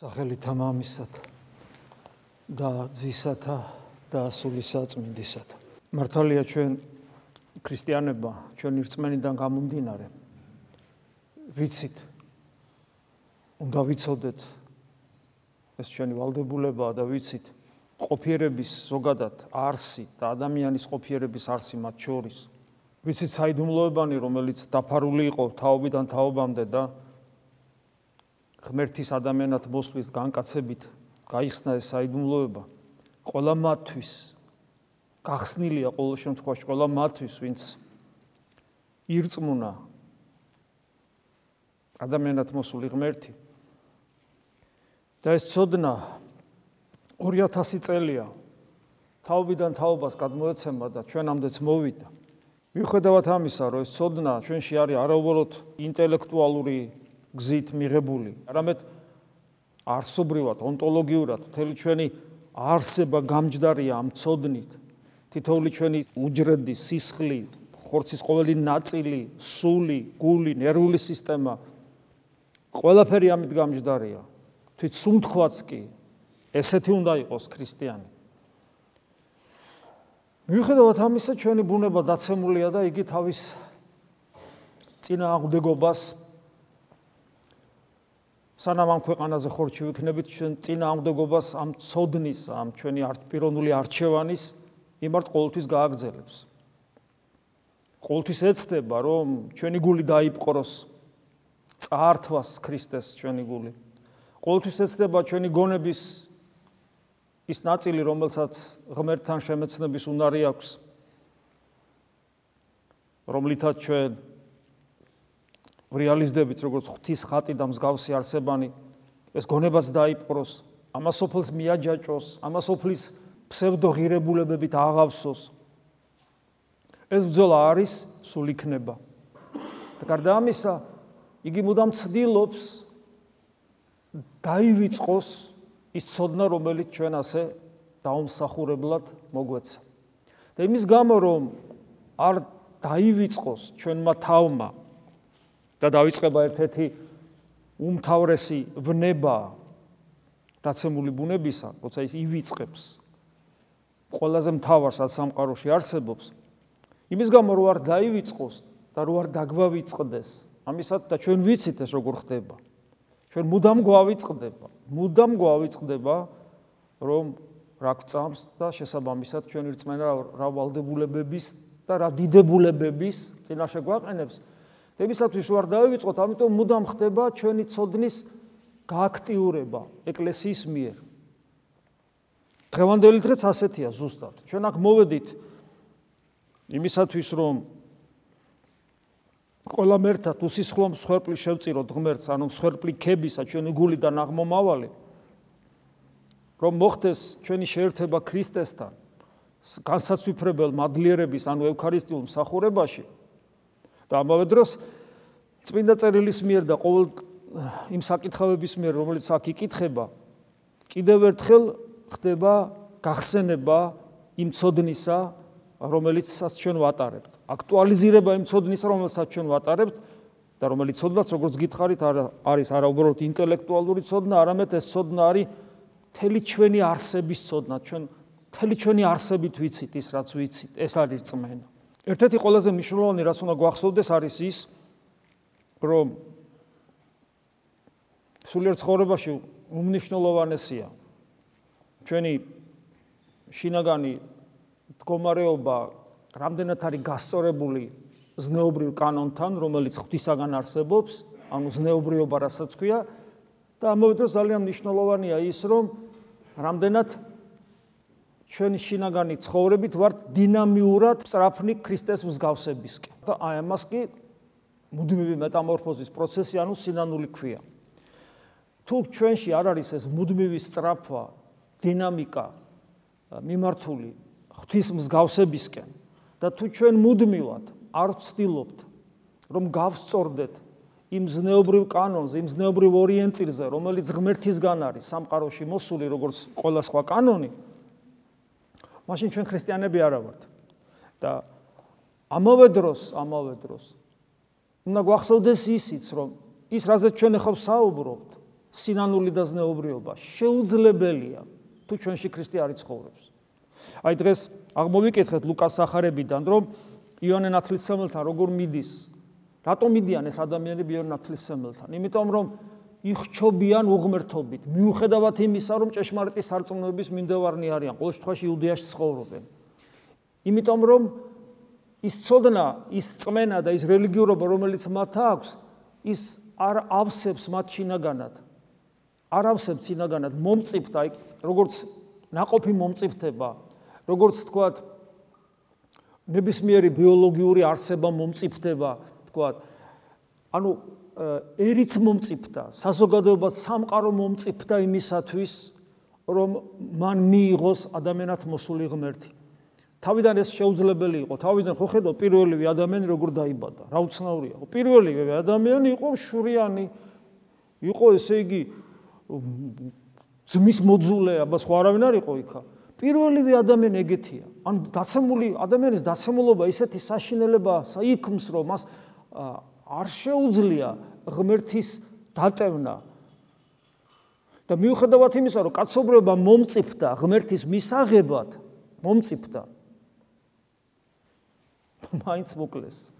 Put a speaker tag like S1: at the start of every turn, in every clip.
S1: სახელითა მამისად და ძისათა და სულისაწმინდისად. მართალია ჩვენ ქრისტიანებმა ჩვენი რწმენიდან გამომდინარე ვიცით უნდა ვიცოდეთ ეს ჩვენი ვალდებულებაა და ვიცით ყოფიერების ზოგადად არსი და ადამიანის ყოფიერების არსი მათ შორის ვიცით საიდუმლოებანი რომელიც დაფარული იყო თაობიდან თაობამდე და ღმერთის ადამიანად მოსვლის განკაცებით გაიხსნა ეს საიდუმლოება. ყველა მათთვის გახსნილია ყოველ შემთხვევაში ყველა მათთვის ვინც ირწმუნა ადამიანად მოსული ღმერთი. და ეს ცოდნა 2000 წელია. თაობიდან თაობას გადმოეცემა და ჩვენამდეც მოვიდა. მიუხედავად ამისა, რომ ეს ცოდნა ჩვენში არის არაუბრალოდ ინტელექტუალური გზით მიღებული, არამედ არსობრივად, ონტოლოგიურად, მთელი ჩვენი არსება გამჯდარია ამ ცოდნით. თითოეული ჩვენი უჯრედი, სისხლი, ხორცის ყოველი ნაწილი, სული, გული, ნერვული სისტემა ყველაფერი ამით გამჯდარია. თვით სუნთქვაც კი ესეთი უნდა იყოს ქრისტიანი. მიუხედავად ამისა, ჩვენი ბუნება დაცემულია და იგი თავის წინა აღდგობას სანამ ამ ქვეყანაზე ხორჩი ვიქნებით ჩვენ წინა აღდგობას ამ ცოდნის, ამ ჩვენი არჩპირონული არჩევანის იმართ ყოველთვის გააგზელებს. ყოველთვის ეცდება, რომ ჩვენი გული დაიპყროს წაართვას ქრისტეს ჩვენი გული. ყოველთვის ეცდება ჩვენი გონების ის ნაწილი, რომელსაც ღმერთთან შემეცნების უნარი აქვს. რომლითაც ჩვენ რეალიზდებით როგორც ღვთის ხატი და მსგავსი არსებანი ეს გონებას დაიპყროს, ამასოფლს მიაჯაჭოს, ამასოფლის ფსევდოღირებულებებით აღავსოს. ეს ბრძოლა არის სულ იქნება. და გარდა ამისა, იგი მუდამ ცდილობს დაივიწყოს ის ცოდნა, რომელიც ჩვენ ასე დაუმსახურებლად მოგვეცა. და იმის გამო, რომ არ დაივიწყოს ჩვენმა თავმა და დაიწყება ერთ-ერთი უმთავრესი ვნება დაცემული ბუნებისა, როცა ის ივიწყებს ყველაზე მთავარს რაც სამყაროში არსებობს, იმის გამო რომ არ დაივიწყოს და რომ არ დაგვავიწყდეს, ამისად და ჩვენ ვიცით ეს როგორ ხდება. ჩვენ მუდამ გვავიწყდება, მუდამ გვავიწყდება, რომ რა გვწამს და შესაბამისად ჩვენი რწმენა რა ვალდებულებების და რა დიდებულებების წინაშე გვაყენებს. დებისათვის ვარ დავიწყოთ, ამიტომ მუდამ ხდება ჩვენი ცოდნის გააქტიურება ეკლესიის მიერ. დღევანდელი დღეც ასეთია ზუსტად. ჩვენ აქ მოვედით იმისათვის, რომ ყველა მერთა უსისხლო მსხვერპლი შევწიროთ ღმერთს, ანუ მსხვერპლი ქებისა ჩვენი გულიდან აღმომავალი, რომ მოხდეს ჩვენი შეერთება ქრისტესთან, განსაცვიფრებელ მადლიერების, ანუ ევქარისტიულ მსახურებაში, და ამავე დროს წმინდა წერილის მიერ და ყოველ იმ საკითხავების მიერ, რომელიც აქ იკითხება, კიდევ ერთხელ ხდება გახსენება იმ ცოდნისა, რომელიცაც ჩვენ ვატარებთ. აქტუალიზირება იმ ცოდნისა, რომელსაც ჩვენ ვატარებთ და რომელიც ცოდნაც როგორც გითხარით, არის არაუბრალოდ ინტელექტუალური ცოდნა, არამედ ეს ცოდნა არის თელი ჩვენი არსების ცოდნა, ჩვენ თელი ჩვენი არსებით ვიცით ის, რაც ვიცით, ეს არის წმენა. ერთ-ერთი ყველაზე მნიშვნელოვანი რაც უნდა გვახსოვდეს არის ის რომ სულიერ ცხოვრებაში უმნიშვნელოვანესია. ჩვენი შინაგანი მდგომარეობა რამდენად არის გასწორებული ზნეობრივ კანონთან რომელიც ღვთისაგან არსებობს ანუ ზნეობრიობა რასაც ქვია. და ამავე დროს ძალიან მნიშვნელოვანია ის რომ რამდენად ჩვენი შინაგანი ცხოვრებით ვართ დინამიურად სწრაფნი ქრისტეს მსგავსებისკენ. და აი ამას კი მუდმივი მეტამორფოზის პროცესი, ანუ სინანული ქვია. თუ ჩვენში არ არის ეს მუდმივი სწრაფვა, დინამიკა მიმართული ღვთის მსგავსებისკენ და თუ ჩვენ მუდმივად არ ვცდილობთ რომ გავსწორდეთ იმ ზნეობრივ კანონზე, იმ ზნეობრივ ორიენტირზე, რომელიც ღმერთისგან არის სამყაროში მოსული, როგორც ყველა სხვა კანონი, მაშინ ჩვენ ქრისტიანები არა ვართ. და ამავე დროს, ამავე დროს უნდა გვახსოვდეს ისიც, რომ ის რაზეც ჩვენ ახლა საუბრობთ, სინანული და ზნეობრიობა შეუძლებელია თუ ჩვენში ქრისტე არ იცხოვრებს. აი დღეს აღმოვიკითხეთ ლუკას სახარებიდან, რომ იონე ნათლისმცემელთან როგორ მიდის. რატომ მიდიან ეს ადამიანები იონე ნათლისმცემელთან? იმიტომ რომ იხჩობიან უღმრთობით, მიუხედავად იმისა, რომ ჭეშმარიტის არწმუნოების მიმდევარნი არიან, ყოველ შემთხვევაში იუდეაში ცხოვრობენ. იმიტომ რომ ის ცოდნა, ის წმენა და ის რელიგიურობა, რომელიც მათ აქვს, ის არ ავსებს მათ შინაგანად. არ ავსებს შინაგანად მომწიფთა, როგორც ناقოფი მომწიფდება, როგორც თქვათ ნებისმიერი ბიოლოგიური არსება მომწიფდება, თქვათ. ანუ ერიც მომწიფდა, საზოგადოება სამყარო მომწიფდა იმისათვის, რომ მან მიიღოს ადამიანად მოსული ღმერთი. თავიდან ეს შეუძლებელი იყო. თავიდან ხო ხედავ პირველივე ადამიანი როგორ დაიბადა. რა უცნაურია. პირველივე ადამიანი იყო შურიანი. იყო ესე იგი ძმის მოძულე, აბა სხვა არავინ არ იყო იქა. პირველივე ადამიანი ეგეთია. ანუ დაცემული ადამიანის დაცემულობა ისეთი საშინელება საიქმს, რომ მას არ შეუძლია ღმერთის დატევნა. და მიუხედავად იმისა, რომ კაცობრიობა მომწიფდა ღმერთის მისაღებად, მომწიფდა. მაინც მოკლეს.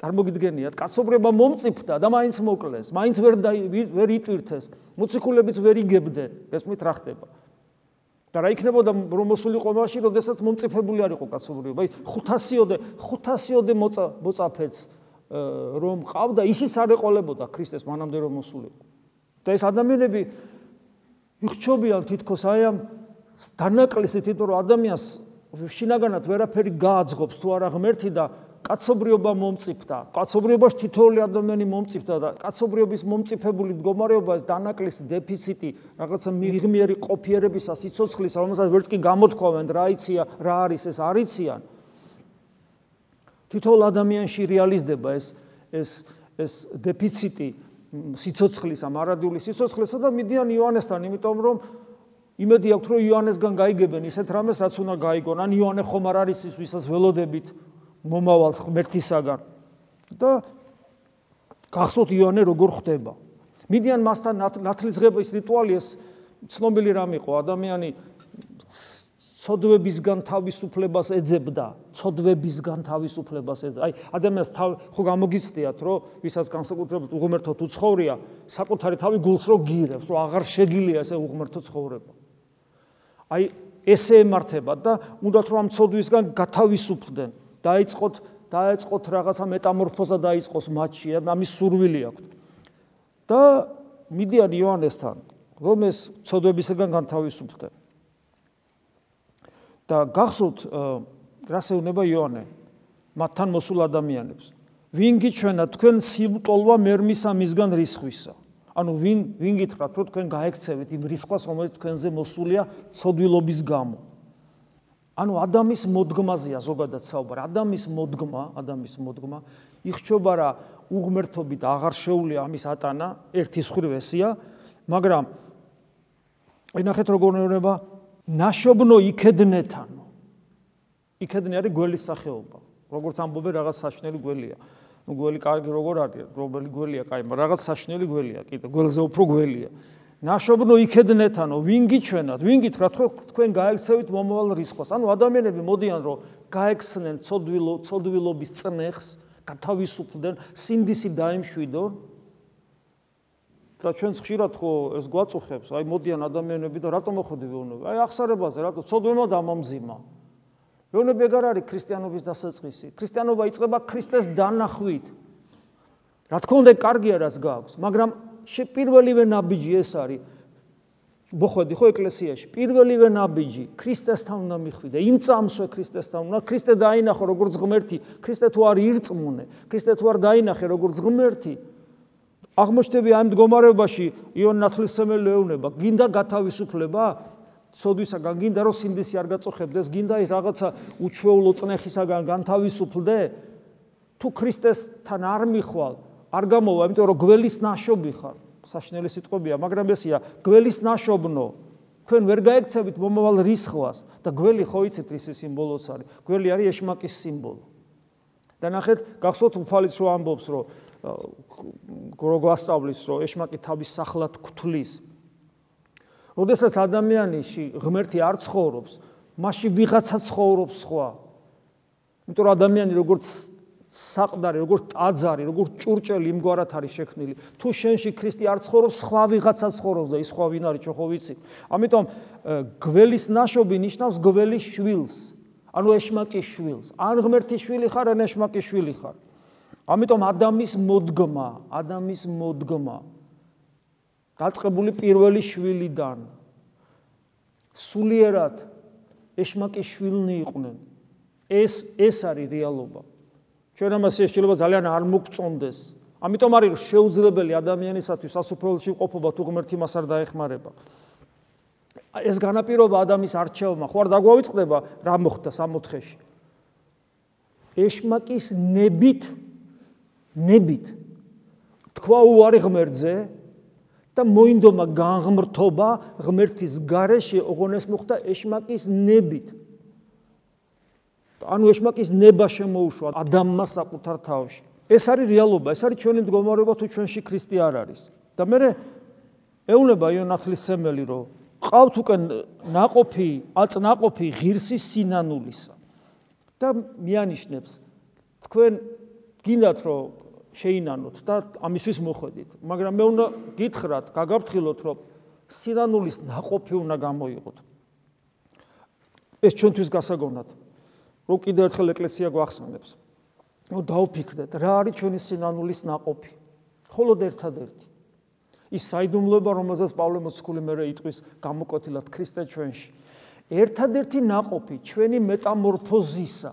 S1: წარმოგიდგენიათ, კაცობრიობა მომწიფდა და მაინც მოკლეს, მაინც ვერ ვერ იტვირთეს, მოციქულებიც ვერ იგებდნენ, ესმით რა ხდება. და რა იქნებოდა რომ მოსულიყო მაშინ, როდესაც მომწიფებული არ იყო კაცობრიობა. აი 500-ოდე 500-ოდე მოწაფეც რომ ყავდა, ისიც არ ეყოლებოდა ქრისტეს მანამდე რომ მოსულიყო. და ეს ადამიანები იხჩობიან თითქოს აი ამ დანაკლისით, თვითონ რომ ადამიანს შინაგანად ვერაფერი გააძღობს თუ არა ღმერთი და კაცობრიობა მომწიფდა. კაცობრიობაში თითოეული ადამიანი მომწიფდა და კაცობრიობის მომწიფებული მდგომარეობა ეს დანაკლისი დეფიციტი, რაღაცა მიღმიერი ყოფიერებისა სიცოცხლის, რომელსაც ვერც კი გამოთქვამენ რა იცია, რა არის ეს არიციან. თითოეულ ადამიანში რეალიზდება ეს ეს ეს დეფიციტი სიცოცხლის, ამარადული სიცოცხლისა და მიდიან იოანესთან, იმიტომ რომ იმედი აქვს რომ იოანესგან გაიგებენ ისეთ რამეს რაც უნდა გაიგონ. ან იოანე ხომ არ არის ის ვისაც ველოდებით მომავალ ღმერთისაგან და გახსოვთ იოანე როგორ ხდება. მიდიან მასთან ნათლისღების რიტუალი ეს ცნობილი რამ იყო. ადამიანი ცოდვებისგან თავისუფლებას ეძებდა ცოდვებისგან თავისუფლებას ეძებდა აი ადამიანს თავ ხო გამოგიცდიათ რომ ვისაც განსაკუთრებით უღმერთო თუ ცხოვრია საკუთარი თავი გულს რო გირებს რომ აღარ შეგილია ესე უღმერთო ცხოვრება აი ესე ემართება და უნდათ რომ ამ ცოდვისგან გათავისუფლდნენ. დაიწყოთ დაიწყოთ რაღაცა მეტამორფოზა დაიწყოს მათში, ამის სურვილი აქვს. და მიდიან იოანესთან, რომ ეს ცოდვებისგან გათავისუფლდნენ. და გახსოვთ რას ეუბნება იოანე მათთან მოსულ ადამიანებს. ვინ გიჩვენა თქვენ სიმტოლვა მერმისა მისგან რისხვისა? ანუ ვინ ვინ გითხრათ რომ თქვენ გაექცევით იმ რისხვას რომელიც თქვენზე მოსულია ცოდვილობის გამო ანუ ადამიანის მოდგმაზეა ზოგადად საუბარი ადამიანის მოდგმა ადამიანის მოდგმა იხჩობა რა უღმერთობით აღარ შეუულია ამის ატანა ერთის ხრვესია მაგრამ ენახეთ როგორ ნება ნაშობნო იქედნეთანო. იქედნე არის გველის სახეობა. როგორც ამბობენ რაღაც საშნელი გველია. ну გველი კარგი როგორ არის? რომელი გველია? კაი მაგრამ რაღაც საშნელი გველია კიდე გველზე უფრო გველია. ნაშობნო იქედნეთანო. ვინ გიჩვენათ? ვინ გითხრათ? ხო თქვენ გაექცევით მომავალ რისხვას ანუ ადამიანები მოდიან რომ გაექცნენ ცოდვილო ცოდვილობის წნეხს გათავისუფლდნენ სინდისი დაემშვიდონ და ჩვენ ხშირად ხო ეს გვაწუხებს აი მოდიან ადამიანები და რატომ მოხდება უნდა აი ახსარებაზე რატო ცოდვემა დამამზიმა მეუბნები ეგარ არის ქრისტიანობის დასაწყისი. ქრისტიანობა იწყება ქრისტეს დანახვით. რა თქმა უნდა, კარგია რაც გაქვს, მაგრამ პირველივე ნაბიჯი ეს არის. მოხვედი ხო ეკლესიაში? პირველივე ნაბიჯი ქრისტესთან უნდა მიხვიდე. იმ წამსვე ქრისტესთან უნდა. ქრისტე დაინახო როგორც ღმერთი. ქრისტე თუ არ ირწმუნე, ქრისტე თუ არ დაინახე როგორც ღმერთი. აღმოჩნდები ამ მდგომარეობაში იონ ნათლისმცემელი ეუბნება, გინდა გათავისუფლება? სოდვისაგან გინდა რომ სინდისი არ გაწოხებდეს, გინდა ის რაღაცა უჩვეულო წნეხისაგან განთავისუფლდე? თუ ქრისტესთან არ მიხვალ, არ გამოვა, იმიტომ რომ გველის ნაშობი ხარ. საშნელი სიტყვებია, მაგრამ ესია, გველის ნაშობნო. თქვენ ვერ გაექცევით მომავალ რისხვას და გველი ხო იცით რის სიმბოლოც არის? გველი არის ეშმაკის სიმბოლო. და ნახეთ, გახსოვთ უფალიც რო ამბობს, რომ გროგვასწავლის რომ ეშმაკი თავის სახლად გთulis. როდესაც ადამიანში ღმერთი არ ცხოვრობს, მასში ვიღაცა ცხოვრობს სხვა. იმიტომ რომ ადამიანი როგორც საყდარი, როგორც ტაძარი, როგორც ჭურჭელი იმგვარად არის შექმნილი. თუ შენში ქრისტე არ ცხოვრობს, სხვა ვიღაცა ცხოვრობს და ის სხვა ვინ არის, ხო ვიცი. ამიტომ გველის ნაშობი ნიშნავს გველის შვილს. ანუ ეშმაკის შვილს. ან ღმერთის შვილი ხარ, ან ეშმაკის შვილი ხარ. ამიტომ ადამის მოდგმა, ადამის მოდგმა დაწყებული პირველი შვილიდან სულიერად ეშმაკის შვილნი იყვნენ. ეს ეს არის რეალობა. ჩვენ ამას შეიძლება ძალიან არ მოგწონდეს. ამიტომ არის შეუძლებელი ადამიანისათვის სასופველში ყოფობა თუ ღმერთი მას არ დაეხმარება. ეს განაპირობა ადამიანის არჩევმა ხო არ დაგვავიწყდება რა მოხდა 64-ში. ეშმაკის ნებით ნებით თქვა უარი ღმერთზე და მოინდომა განღმრთობა ღმერთის გარეშე ოღონეს მოხდა ეშმაკის ნებით. ანუ ეშმაკის ნება შემოუშვა ადამიანმა საკუთარ თავში. ეს არის რეალობა, ეს არის ჩვენი მდგომარეობა თუ ჩვენში ქრისტე არ არის. და მე ეუნება იონათლის სემელი, რომ ყავთ უკვე ناقოფი, აწნაყოფი ღირსის სინანულისა. და მიანიშნებს თქვენ გინდათ რომ შეინანოთ და ამისთვის მოხვედით. მაგრამ მე უნდა გითხრათ, გაგაფრთხილოთ, რომ სირანულის ناყოფი უნდა გამოიღოთ. ეს ჩვენთვის გასაგონად. რომ კიდევ ერთხელ ეკლესია გვახსენებს. ნუ დაუფიქრდეთ, რა არის ჩვენი სინანულის ناყოფი? მხოლოდ ერთადერთი. ის საიდუმლოება, რომელზეც პავლე მოციქული მერე იტყვის გამოკვეთილად ქრისტე ჩვენში. ერთადერთი ناყოფი ჩვენი მეტამორფოზისა,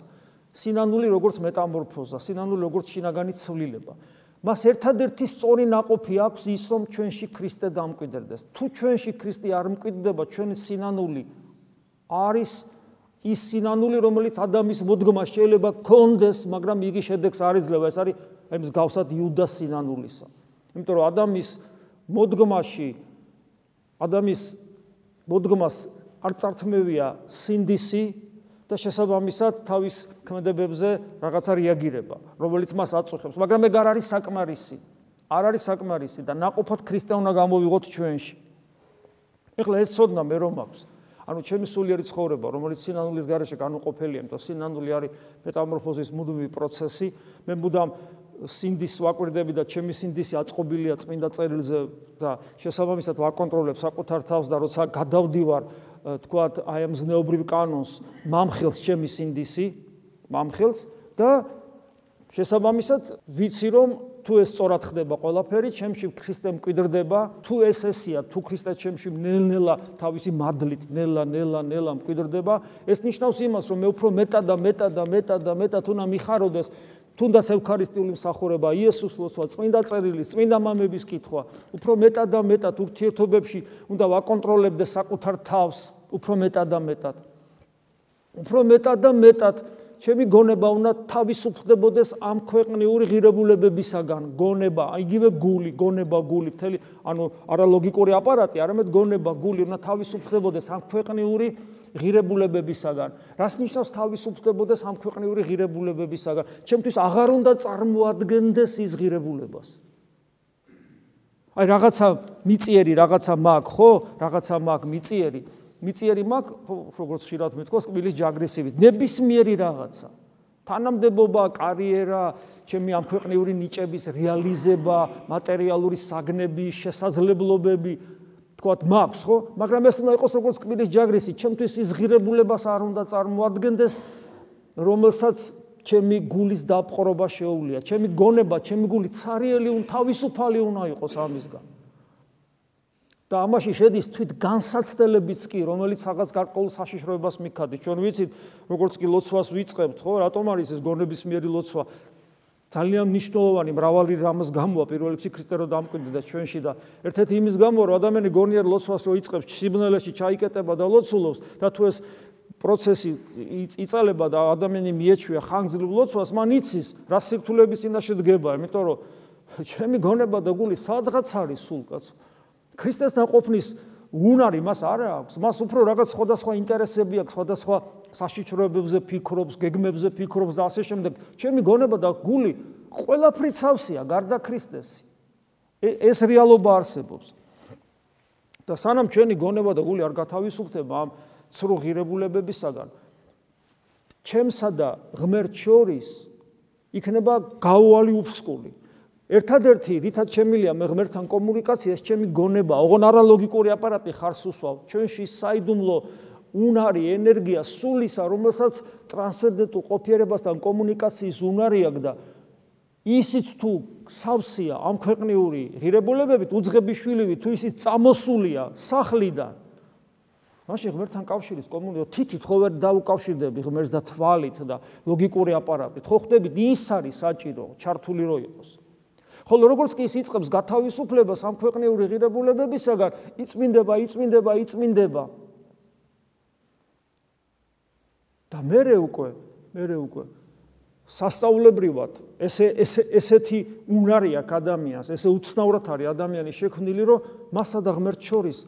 S1: სინანული როგორც მეტამორფოზა, სინანული როგორც შინაგანი ცვლილება. მას ერთადერთი სწორი ناყოფი აქვს ის, რომ ჩვენში ქრისტე დამკვიდრდეს. თუ ჩვენში ქრისტე არ მკვიდრდება, ჩვენი სინანული არის ის სინანული, რომელიც ადამიანის მოდგომა შეიძლება კონდეს, მაგრამ იგი შედეგს არ ეძლევა. ეს არის აი მსგავსად იუდას სინანულისა. იმიტომ რომ ადამიანის მოდგომაში ადამიანის მოდგომას არ წართმევია სინდისი, და შესაბამისად თავის ქმედებებზე რაღაცა რეაგირება, რომელიც მას აწუხებს, მაგრამ ეგ არ არის საკმარისი. არ არის საკმარისი და ناقოფად ქრისტიანა გამოვიღოთ ჩვენში. ეხლა ეს ცოდნა მე რომ აქვს. ანუ ჩემი სულიერი ცხოვრება, რომელიც სინანულის გარეშე განუყოფელია, იმიტომ სინანული არის მეტამორფოზის მუდმივი პროცესი. მე მუდამ სინდის ვაკვირდები და ჩემი სინდისი აწყობილია წმინდა წერილზე და შესაბამისად ვაკონტროლებ საკუთარ თავს და როცა გადავდივარ თქვათ აი ამ ზნეობრივ კანონს. მამხელს ჩემი სინდისი მამხელს და შესაბამისად ვიცი რომ თუ ეს სწორად ხდება ყველაფერი ჩემში ქრისტე მკვიდრდება თუ ეს ესია თუ ქრისტე ჩემში ნელ-ნელა თავისი მადლით ნელა ნელა ნელა მკვიდრდება ეს ნიშნავს იმას რომ მე უფრო მეტად და მეტად და მეტად და მეტად უნდა მიხაროდეს თუნდაც ევქარისტიული მსახურება, იესოს ლოცვა, წმინდა წერილი, წმინდა მამების კითხვა, უფრო მეტად და მეტად ურთიერთობებში უნდა ვაკონტროლებდე საკუთარ თავს, უფრო მეტად და მეტად. უფრო მეტად და მეტად ჩემი გონება უნდა თავისუფლდებოდეს ამ ქვეყნიური ღირებულებებისაგან, გონება, იგივე გული, გონება, გული, მთელი, ანუ არა ლოგიკური აპარატი, არამედ გონება, გული უნდა თავისუფლდებოდეს ამ ქვეყნიური ღირებულებებისაგან. რას ნიშნავს თავისუფლდებოდეს ამ ქვეყნიური ღირებულებებისაგან? ჩემთვის აღარ უნდა წარმოადგენდეს ის ღირებულებას. აი რაღაცა მიწიერი, რაღაცა მაქვს, ხო? რაღაცა მაქვს მიწიერი. მიწიერი მაქვს, როგორც შეიძლება მეთქოს, კბილის ჯაგრესივით. ნებისმიერი რაღაცა. თანამდებობა, კარიერა, ჩემი ამ ქვეყნიური ნიჭების რეალიზება, მატერიალური საგნები, შესაძლებლობები, თქვათ მაქვს ხო მაგრამ ეს უნდა იყოს როგორც კბილის ჯაგრისი ჩემთვის ის ღირებულებას არ უნდა წარმოადგენდეს რომელსაც ჩემი გულის დაპყრობა შეუულია ჩემი გონება ჩემი გული цаრიელი უნდა თავისუფალი უნდა იყოს ამისგან და ამაში შედის თვით განსაცდელებიც კი რომელიც რაღაც გარკვეულ საშიშროებას მიქადი ჩვენ ვიცით როგორც კი ლოცვას ვიწყებთ ხო? რატომ არის ეს გონების მიერი ლოცვა? ძალიან მნიშვნელოვანი მრავალი რამის გამოა პირველ რიგში ქრისტე რო დამკვიდრდა ჩვენში და ერთ-ერთი იმის გამო რომ ადამიანი გონიერ ლოცვას რო იწყებს სიბნელეში ჩაიკეტება და ლოცულობს და თუ ეს პროცესი იწალება და ადამიანი მიეჩვია ხანგრძლივ ლოცვას მან იცის რა სირთულების წინაშე დგება იმიტომ რომ ჩემი გონება და გული სადღაც არის სულ კაც ქრისტეს დაყოფნის უნარი მას არ აქვს მას უფრო რაღაც სხვადასხვა ინტერესები აქვს სხვადასხვა საშიჩროებებზე ფიქრობს გეგმებზე ფიქრობს და ასე შემდეგ ჩემი გონება და გული ყველაფრით სავსეა გარდა ქრისტესი. ეს რეალობა არსებობს. და სანამ ჩვენი გონება და გული არ გათავისუფლდება ამ ცრუ ღირებულებებისაგან, ჩემსა და ღმერთ შორის იქნება გაუვალი უფსკული. ერთადერთი რითაც შემილია მე ღმერთთან კომუნიკაცია, ეს ჩემი გონება, ოღონ არა ლოგიკური აპარატი ხარს უსვავ. ჩვენში საიდუმლო უნარი, ენერგია სულისა, რომელსაც ტრანსცენდენტულ ყოფიერებასთან კომუნიკაციის უნარი აქვს და ისიც თუ სავსეა ამ ქვეყნიური ღირებულებებით უძღებიშვილივი თუ ისიც წამოსულია სახლიდან მაშინ ღმერთთან კავშირის კომუნიკაცია თითით ხო ვერ დაუკავშირდები ღმერთს და თვალით და ლოგიკური აპარატით ხო ხდებით ის არის საჭირო ჩართული რო იყოს ხოლო როგორც კი ის იწყებს გათავისუფლებას ამ ქვეყნიური ღირებულებებისაგან იწმინდება იწმინდება იწმინდება და მე უკვე მე უკვე სასწაულებრივად ესე ესე ესეთი უნარი აქვს ადამიანს, ესე უცნაურად არის ადამიანი შექმნილი, რომ მასა და ღმერთ შორის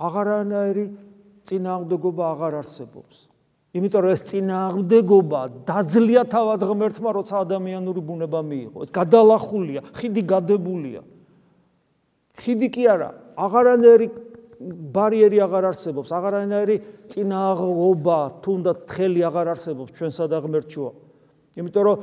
S1: აღარანაირი წინააღმდეგობა აღარ არსებობს. იმიტომ რომ ეს წინააღმდეგობა დაძლია თავად ღმერთმა, როცა ადამიანური ბუნება მიიღო. ეს გადალახულია, ხიდი გადებულია. ხიდი კი არა, აღარანაირი ბარიერი აღარ არსებობს, აღარანაირი წინააღობა, თუნდაც თხელი აღარ არსებობს ჩვენსა და ღმერთშუა. იმიტომ რომ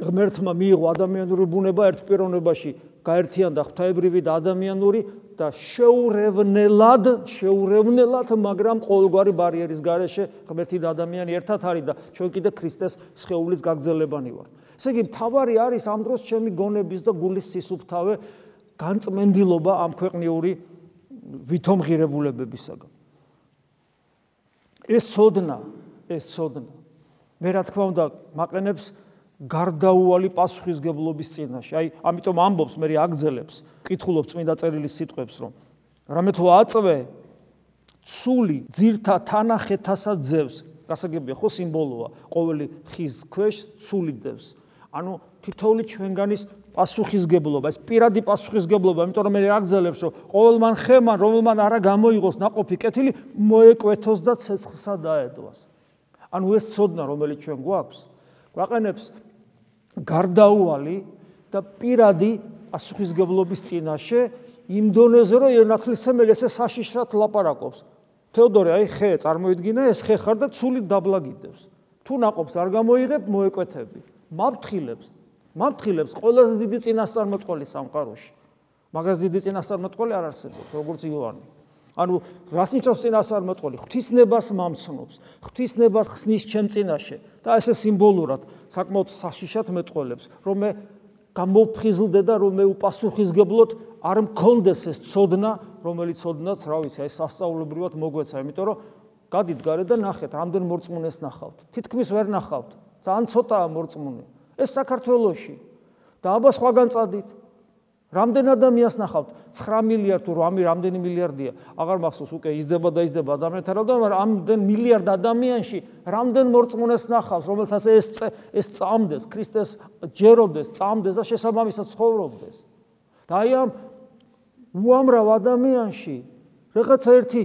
S1: ღმერთმა მიიღო ადამიანური ბუნება ერთ პიროვნებაში, გაერთიანდა ღვთაებრივი და ადამიანური და შეურევნელად, შეურევნელად, მაგრამ ყოველგვარი ბარიერის გარეშე ღმერთი და ადამიანი ერთად არის და ჩვენ კიდე ქრისტეს სხეულის გაგზელებანი ვართ. ესე იგი, თავარი არის ამ დროს ჩემი გონების და გულის სისუფთავე განწმენდილობა ამ ქვეყნიური ვითომ ღირებულებებისაგან. ეს ცოდნა, ეს ცოდნა. მე რა თქმა უნდა მაყენებს გარდაუვალი პასუხისგებლობის წინაშე. აი, ამიტომ ამბობს მე აგზელებს, კითხულობ წმინდა წერილის სიტყვებს, რომ რამე თუ აწვე ცული ძირთა თანახეთასა ძევს. გასაგებია ხო სიმბოლოა, ყოველი ხის ქვეშ ცული დევს. ანუ თითოეული ჩვენგანის პასუხისგებლობა, ეს პირადი პასუხისგებლობა, იმიტომ რომ მე აგზელებს, რომ ყოველმან ხემან, რომელმან არა გამოიღოს ناقოფი კეთილი, მოეკვეთოს და ცეცხლსა დაედვას. ანუ ეს ცოდნა, რომელიც ჩვენ გვაქვს, გვაყენებს გარდაუალი და პირადი პასუხისგებლობის წინაშე იმდონეზე რომ ენათლისმელი ესე საშიშრად ლაპარაკობს. თეოდორე აი ხე წარმოიდგინე ეს ხე ხარ და ცული დაბლა გიდევს. თუ ناقობს არ გამოიღებ მოეკვეთები. მაფრთხილებს. მაფრთხილებს ყველაზე დიდი წინასწარმეტყველი სამყაროში. მაგას დიდი წინასწარმეტყველი არ არსებობს, როგორც იოანე. ანუ რას ნიშნავს წინასწარმეტყველი? ღვთისნებას მამცნობს, ღვთისნებას ხსნის ჩემ წინაშე და ესე სიმბოლურად საკმაოდ საშიშად მეტყოლებს, რომ მე გამოფხიზლდე და რომ მე უპასუხისგებლოდ არ მქონდეს ეს ცოდნა, რომელიც ცოდნაც, რა ვიცი, აი სასწაულებრივად მოგვეცა, იმიტომ რომ გადით გარე და ნახეთ, რამდენ მორწმუნეს ნახავთ. თითქმის ვერ ნახავთ. ძალიან ცოტაა მორწმუნე. ეს საქართველოში და აბა სხვაგან წადით რამდენ ადამიანს ნახავთ? 9 მილიარდ თუ 8 რამდენი მილიარდია? აღარ მახსოვს უკვე იზრდება და იზრდება ადამიანთა რაოდენობა მაგრამ ამდენ მილიარდ ადამიანში რამდენ მორწმუნეს ნახავს რომელსაც ეს ეს წამდეს ქრისტეს ჯეროდეს წამდეს და შესაბამისად ცხოვრობდეს? და აი ამ უამრავ ადამიანში რაღაცა ერთი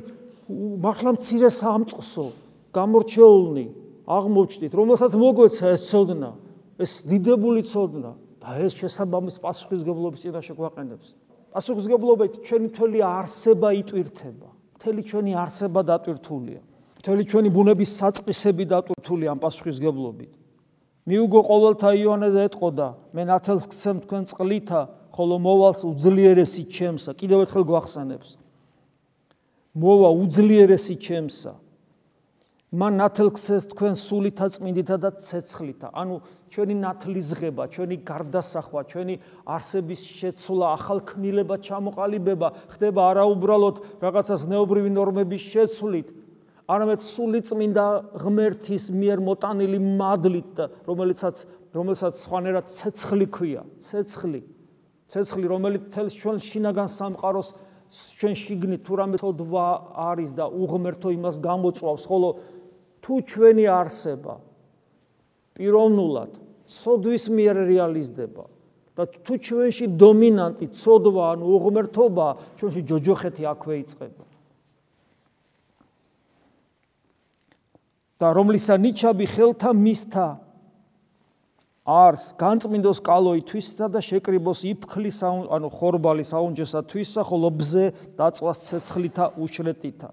S1: მართლა მცირე სამწყსო გამორჩეულნი აღმოჩნდით რომელსაც მოგვეცა ეს ცოდნა ეს დიდებული ცოდნა და ეს შესაბამის პასუხისგებლობის წინაშე გვაყენებს. პასუხისგებლობით ჩვენი თელი არსება იტვირთება. თელი ჩვენი არსება დატვირთულია. თელი ჩვენი ბუნების საწყისები დატვირთულია ამ პასუხისგებლობით. მიუგო ყოველთა იონე და ეთყოდა, მე ნათელს გცემ თქვენ წყლითა, ხოლო მოვალს უძლიერესი ჩემსა. კიდევ ერთხელ გვახსენებს. მოვა უძლიერესი ჩემსა. მან ნათლქცეს თქვენ სულითა წმინდითა და ცეცხლითა. ანუ ჩვენი ნათლიზღება, ჩვენი გარდასახვა, ჩვენი არსების შეცვლა, ახალქმნილება, ჩამოყალიბება ხდება არაუბრალოდ რაღაცა ზნეობრივი ნორმების შეცვლით, არამედ სული წმინდა ღმერთის მიერ მოტანილი მადლით, რომელიცაც რომელსაც სხვანაირად ცეცხლი ქვია, ცეცხლი. ცეცხლი, რომელიც თელს ჩვენ შინაგან სამყაროს ჩვენ შიგნით თუ რამე თოდვა არის და უღმერთო იმას გამოწვავს, ხოლო თუ ჩვენი არსება პიროვნულად სოდვის მიერ რეალიზდება და თუ ჩვენში დომინანტი ცოდვა ან უღმერთობა ჩვენში ჯოჯოხეთი აქვე იწყება. და რომლისა ნიჩაბი ხელთა მისთა არს განწმინდოს კალოითვისა და შეკრიბოს იფქლის ანუ ხორბალი საუნჯესათვისა ხოლო ბზე დაწვას ცეცხლითა უშრეტითა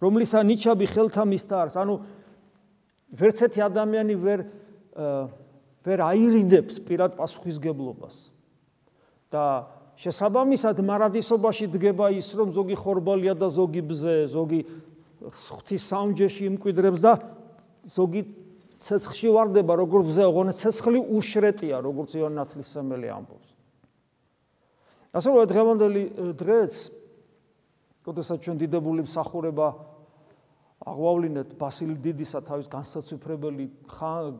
S1: რომლისა ნიჩაბი ხელთა მისთა არს. ანუ ვერც ერთი ადამიანი ვერ ვერ აირიდებს პირად პასუხისგებლობას. და შესაბამისად მარადისობაში დგება ის, რომ ზოგი ხორბალია და ზოგი ბზე, ზოგი ღვთის საუნჯეში იმკვიდრებს და ზოგი ცეცხლში واردება, როგორც ბზე, ოღონდ ცეცხლი უშრეტია, როგორც იოანე ნათლისმცემელი ამბობს. ასე რომ დღევანდელი დღეც როდესაც ჩვენ დიდებული მსახურება აღვავლინეთ ბასილი დიდისა თავის განსაცვიფრებელი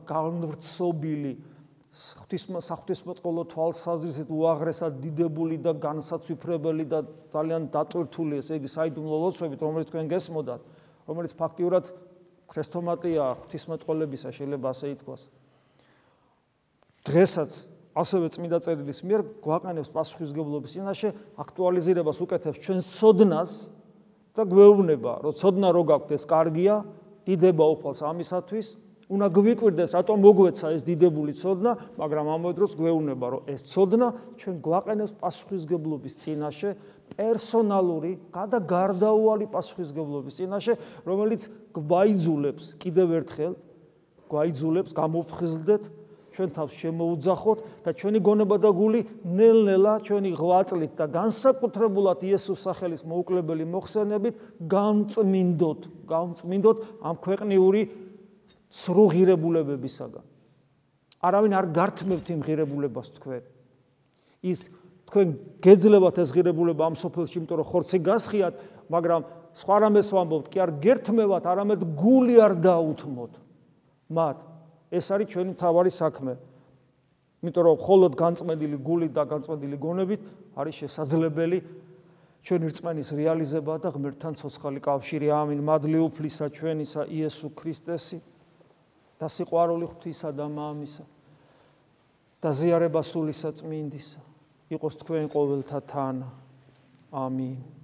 S1: განვრცობილი ღვთისმა საღვთისმოწყალო თვალსაზრისით უაღრესად დიდებული და განსაცვიფრებელი და ძალიან დატვირთული ესე იგი საიდუმლო ლოცვებით რომელიც თქვენ გესმოდათ რომელიც ფაქტიურად ქრესტომატია ღვთისმეტყოლებისა შეიძლება ასე ითქვას. დღესაც ასევე წმინდა წერილის მიერ გვაყენებს პასუხისგებლობის წინაშე აქტუალიზირებას უკეთებს ჩვენს ცოდნას და გვეუბნება, რომ ცოდნა რო გაქვთ ეს კარგია, დიდება უფალს ამისათვის, უნდა გვიკვირდეს, რატომ მოგვეცა ეს დიდებული ცოდნა, მაგრამ ამავე დროს გვეუბნება, რომ ეს ცოდნა ჩვენ გვაყენებს პასუხისგებლობის წინაშე პერსონალური, გადაგარდაუვალი პასუხისგებლობის წინაშე, რომელიც გვაიძულებს კიდევ ერთხელ გვაიძულებს გამოფხიზლდეთ ჩვენ თავს შემოუძახოთ და ჩვენი გონება და გული ნელ-ნელა ჩვენი ღვაწლით და განსაკუთრებულად იესოს სახელის მოუკლებელი მოხსენებით გამწმინდოთ, გამწმინდოთ ამ ქვეყნიური ცრუღირებულებებისაგან. არავინ არ გართმევთ იმ ღირებულებას თქვენ. ის თქვენ გეძლებათ ეს ღირებულება ამ სოფელში, იმიტომ რომ ხორცი გასხიათ, მაგრამ სხვა რამეს ვამბობთ, კი არ გერთმევათ, არამედ გული არ დაუთმოთ. მათ ეს არის ჩვენი თავარი საქმე. იმიტომ რომ მხოლოდ განწმენდილი გული და განწმენდილი გონებით არის შესაძლებელი ჩვენი რწმენის რეალიზება და ღმერთთან ცოცხალი კავშირი. ამინ. მადლი უფლისა ჩვენისა იესო ქრისტესი და სიყვარული ღვთისა და მამისა და ზიარება სული საწმინდისა იყოს თქვენ ყოველთა თან. ამინ.